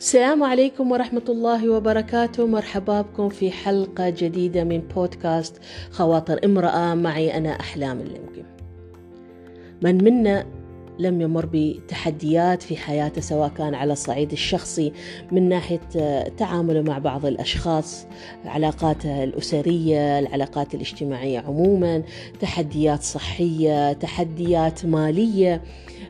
السلام عليكم ورحمة الله وبركاته. مرحبا بكم في حلقة جديدة من بودكاست خواطر امرأة. معي أنا أحلام اللمقم من منا لم يمر بتحديات في حياته سواء كان على الصعيد الشخصي من ناحية تعامله مع بعض الأشخاص علاقاته الأسرية العلاقات الاجتماعية عموما تحديات صحية تحديات مالية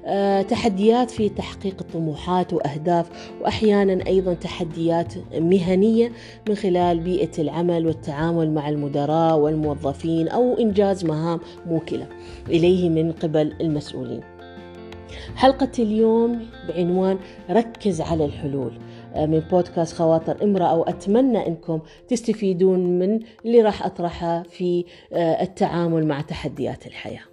آه، تحديات في تحقيق الطموحات وأهداف واحيانا أيضا تحديات مهنية من خلال بيئة العمل والتعامل مع المدراء والموظفين أو إنجاز مهام موكلة إليه من قبل المسؤولين. حلقة اليوم بعنوان ركز على الحلول. آه، من بودكاست خواطر امرأة وأتمنى أنكم تستفيدون من اللي راح أطرحه في آه، التعامل مع تحديات الحياة.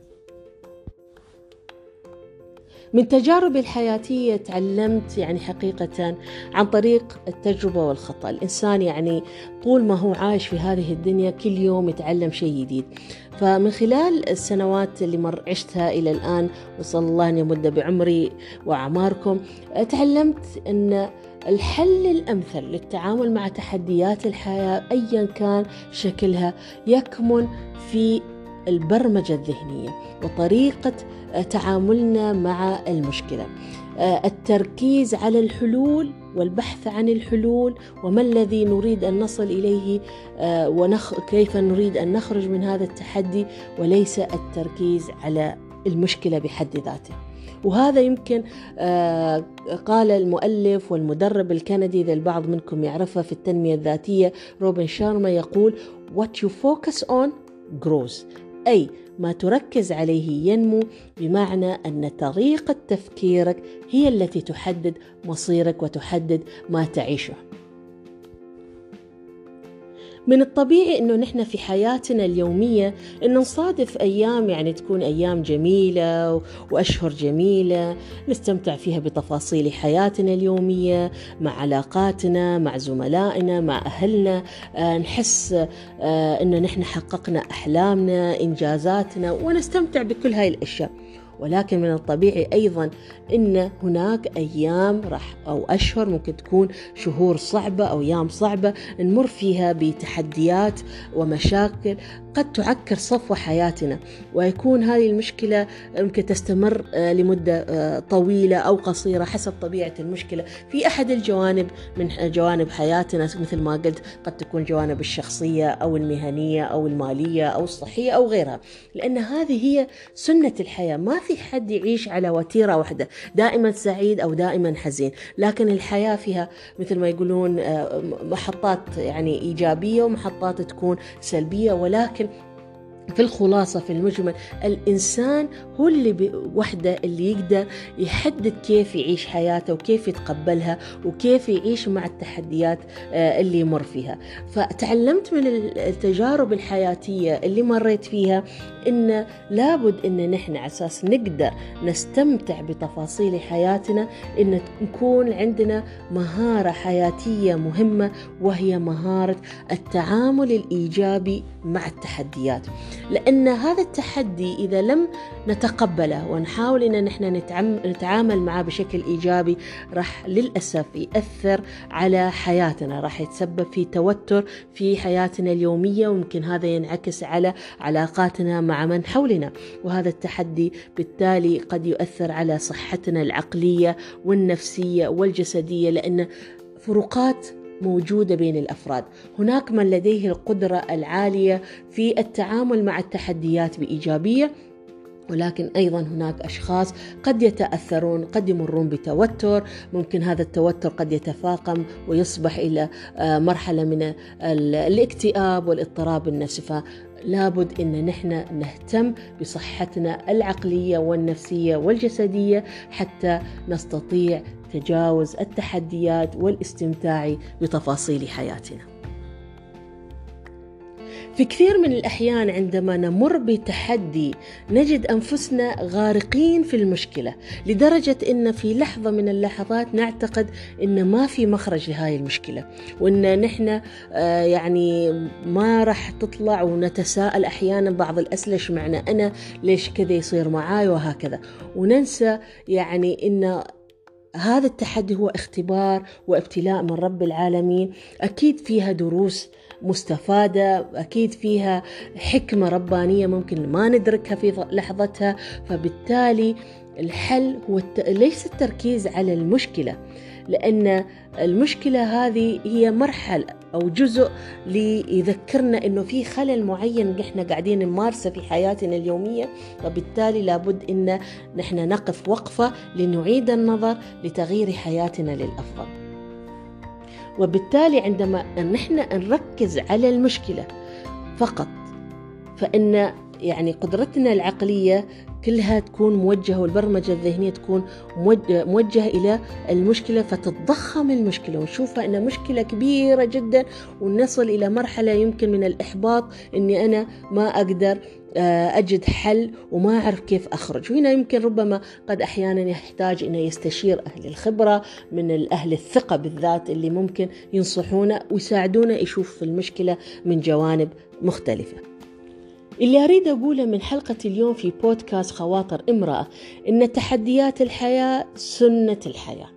من تجاربي الحياتية تعلمت يعني حقيقة عن طريق التجربة والخطأ. الإنسان يعني طول ما هو عايش في هذه الدنيا كل يوم يتعلم شيء جديد. فمن خلال السنوات اللي مر عشتها إلى الآن وصلى الله أن يمد بعمري وأعماركم تعلمت أن الحل الأمثل للتعامل مع تحديات الحياة أيا كان شكلها يكمن في البرمجة الذهنية وطريقة تعاملنا مع المشكلة التركيز على الحلول والبحث عن الحلول وما الذي نريد أن نصل إليه وكيف نريد أن نخرج من هذا التحدي وليس التركيز على المشكلة بحد ذاته. وهذا يمكن قال المؤلف والمدرب الكندي إذا البعض منكم يعرفه في التنمية الذاتية روبن شارما يقول What you focus on grows أي ما تركز عليه ينمو بمعنى أن طريقة تفكيرك هي التي تحدد مصيرك وتحدد ما تعيشه. من الطبيعي إنه نحن في حياتنا اليومية إنه نصادف أيام يعني تكون أيام جميلة وأشهر جميلة نستمتع فيها بتفاصيل حياتنا اليومية مع علاقاتنا مع زملائنا مع أهلنا آه نحس آه إنه نحن حققنا أحلامنا إنجازاتنا ونستمتع بكل هاي الأشياء. ولكن من الطبيعي أيضا إن هناك أيام راح أو أشهر ممكن تكون شهور صعبة أو أيام صعبة نمر فيها بتحديات ومشاكل قد تعكر صفو حياتنا ويكون هذه المشكلة ممكن تستمر لمدة طويلة أو قصيرة حسب طبيعة المشكلة. في أحد الجوانب من جوانب حياتنا مثل ما قلت قد تكون جوانب الشخصية أو المهنية أو المالية أو الصحية أو غيرها لأن هذه هي سنة الحياة ما في حد يعيش على وتيرة واحدة دائما سعيد أو دائما حزين لكن الحياة فيها مثل ما يقولون محطات يعني إيجابية ومحطات تكون سلبية ولكن في الخلاصة في المجمل الإنسان هو اللي وحدة اللي يقدر يحدد كيف يعيش حياته وكيف يتقبلها وكيف يعيش مع التحديات اللي يمر فيها. فتعلمت من التجارب الحياتية اللي مريت فيها إن لابد إن نحن على أساس نقدر نستمتع بتفاصيل حياتنا إن نكون عندنا مهارة حياتية مهمة وهي مهارة التعامل الإيجابي مع التحديات. لأن هذا التحدي إذا لم نتقبله ونحاول أن نحن نتعامل معه بشكل إيجابي راح للأسف يأثر على حياتنا راح يتسبب في توتر في حياتنا اليومية ويمكن هذا ينعكس على علاقاتنا مع من حولنا. وهذا التحدي بالتالي قد يؤثر على صحتنا العقلية والنفسية والجسدية لأن فروقات موجودة بين الأفراد، هناك من لديه القدرة العالية في التعامل مع التحديات بإيجابية ولكن أيضا هناك أشخاص قد يتأثرون قد يمرون بتوتر. ممكن هذا التوتر قد يتفاقم ويصبح إلى مرحلة من الاكتئاب والاضطراب النفسي. لابد إن نحن نهتم بصحتنا العقلية والنفسية والجسدية حتى نستطيع تجاوز التحديات والاستمتاع بتفاصيل حياتنا. في كثير من الأحيان عندما نمر بتحدي نجد أنفسنا غارقين في المشكلة لدرجة أن في لحظة من اللحظات نعتقد أن ما في مخرج لهذه المشكلة وأن نحن يعني ما راح تطلع ونتساءل أحيانا بعض الأسئلة إيش معنى أنا؟ ليش كذا يصير معاي؟ وهكذا. وننسى يعني أن هذا التحدي هو اختبار وابتلاء من رب العالمين. أكيد فيها دروس مستفادة أكيد فيها حكمة ربانية ممكن ما ندركها في لحظتها. فبالتالي الحل هو الت... ليس التركيز على المشكلة لأن المشكلة هذه هي مرحلة أو جزء ليذكرنا أنه في خلل معين نحن قاعدين نمارسه في حياتنا اليومية. وبالتالي لابد أن نحن نقف وقفة لنعيد النظر لتغيير حياتنا للأفضل. وبالتالي عندما نحن نركز على المشكلة فقط فإن يعني قدرتنا العقلية كلها تكون موجهة والبرمجة الذهنية تكون موجهة إلى المشكلة فتتضخم المشكلة ونشوفها أنها مشكلة كبيرة جدا ونصل إلى مرحلة يمكن من الإحباط أني أنا ما أقدر آه، أجد حل وما أعرف كيف أخرج. وهنا يمكن ربما قد أحيانا يحتاج أنه يستشير أهل الخبرة من الأهل الثقة بالذات اللي ممكن ينصحونه ويساعدونه يشوف المشكلة من جوانب مختلفة. اللي أريد أقوله من حلقة اليوم في بودكاست خواطر امرأة إن تحديات الحياة سنة الحياة.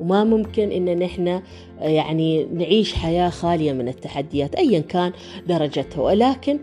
وما ممكن إن نحن يعني نعيش حياة خالية من التحديات أيا كان درجتها. ولكن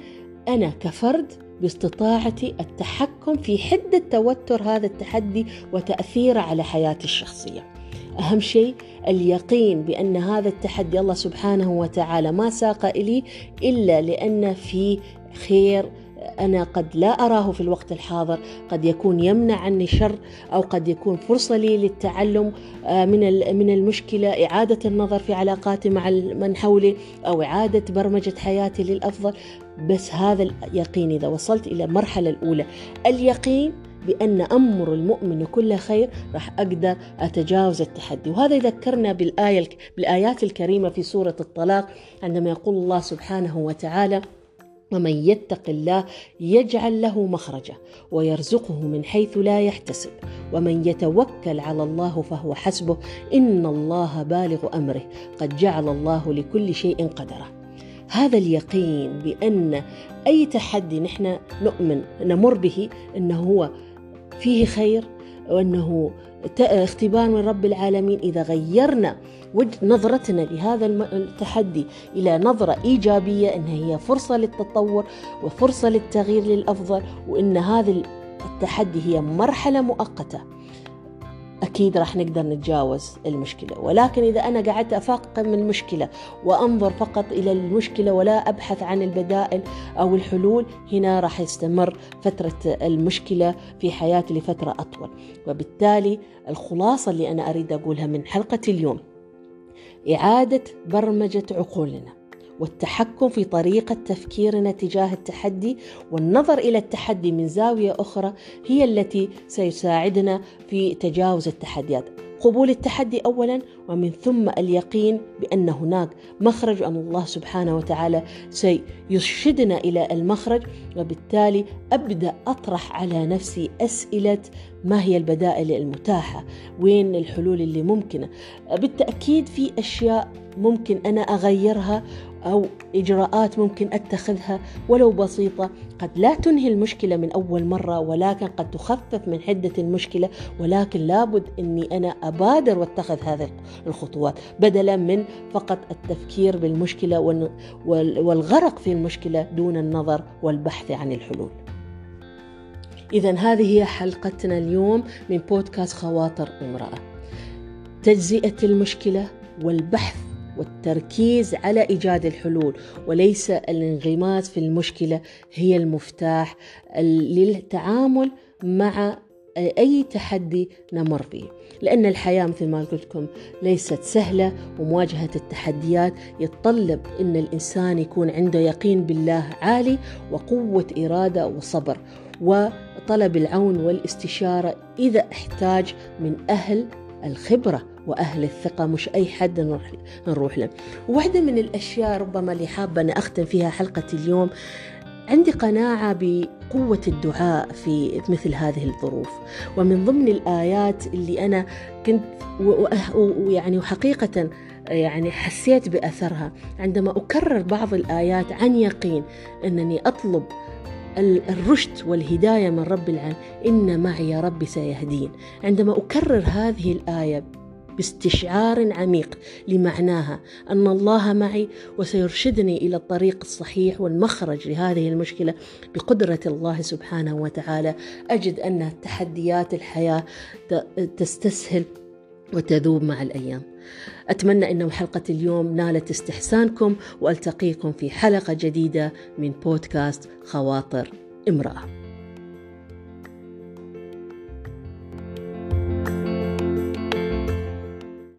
أنا كفرد باستطاعتي التحكم في حدة توتر هذا التحدي وتأثيره على حياتي الشخصية. أهم شيء اليقين بأن هذا التحدي الله سبحانه وتعالى ما ساق إلي إلا لأن في خير أنا قد لا أراه في الوقت الحاضر. قد يكون يمنع عني شر أو قد يكون فرصة لي للتعلم آه، من من المشكلة إعادة النظر في علاقاتي مع من حولي أو إعادة برمجة حياتي للأفضل. بس هذا اليقين إذا وصلت إلى المرحلة الأولى اليقين بأن أمر المؤمن كل خير راح أقدر أتجاوز التحدي. وهذا يذكرنا بالآية بالآيات الكريمة في سورة الطلاق عندما يقول الله سبحانه وتعالى ومن يتق الله يجعل له مخرجا ويرزقه من حيث لا يحتسب. ومن يتوكل على الله فهو حسبه. إن الله بالغ أمره. قد جعل الله لكل شيء قدره. هذا اليقين بأن أي تحدي نحن نؤمن نمر به إنه هو فيه خير وإنه اختبار من رب العالمين إذا غيرنا نظرتنا لهذا التحدي إلى نظرة إيجابية إن هي فرصة للتطور وفرصة للتغيير للأفضل وإن هذا التحدي هي مرحلة مؤقتة. أكيد راح نقدر نتجاوز المشكلة. ولكن إذا أنا قعدت أفقم المشكلة وأنظر فقط إلى المشكلة ولا أبحث عن البدائل أو الحلول هنا راح يستمر فترة المشكلة في حياتي لفترة أطول. وبالتالي الخلاصة اللي أنا أريد أقولها من حلقة اليوم إعادة برمجة عقولنا. والتحكم في طريقة تفكيرنا تجاه التحدي والنظر إلى التحدي من زاوية أخرى هي التي سيساعدنا في تجاوز التحديات قبول التحدي اولا ومن ثم اليقين بأن هناك مخرج وان الله سبحانه وتعالى سيرشدنا إلى المخرج وبالتالي أبدأ أطرح على نفسي أسئلة ما هي البدائل المتاحة؟ وين الحلول اللي ممكنة؟ بالتأكيد في أشياء ممكن أنا أغيرها أو إجراءات ممكن أتخذها ولو بسيطة قد لا تنهي المشكلة من أول مرة ولكن قد تخفف من حدة المشكلة ولكن لابد إني أنا أبادر وأتخذ هذه الخطوات بدلا من فقط التفكير بالمشكلة والغرق في المشكلة دون النظر والبحث عن الحلول. اذا هذه هي حلقتنا اليوم من بودكاست خواطر امرأة. تجزئة المشكلة والبحث والتركيز على إيجاد الحلول وليس الانغماس في المشكلة هي المفتاح للتعامل مع أي تحدي نمر به. لأن الحياة مثل ما قلت لكم ليست سهلة ومواجهة التحديات يتطلب إن الإنسان يكون عنده يقين بالله عالي وقوة إرادة وصبر وطلب العون والاستشارة إذا احتاج من أهل الخبرة. وأهل الثقة مش أي حد نروح نروح له. واحدة من الأشياء ربما اللي حابة أنا أختم فيها حلقة اليوم عندي قناعة بقوة الدعاء في مثل هذه الظروف. ومن ضمن الآيات اللي أنا كنت ويعني وحقيقة يعني حسيت بأثرها عندما أكرر بعض الآيات عن يقين أنني أطلب الرشد والهداية من رب العالمين إن معي ربي سيهدين. عندما أكرر هذه الآية باستشعار عميق لمعناها أن الله معي وسيرشدني إلى الطريق الصحيح والمخرج لهذه المشكلة بقدرة الله سبحانه وتعالى. أجد أن تحديات الحياة تستسهل وتذوب مع الأيام. أتمنى أن حلقة اليوم نالت استحسانكم وألتقيكم في حلقة جديدة من بودكاست خواطر امرأة.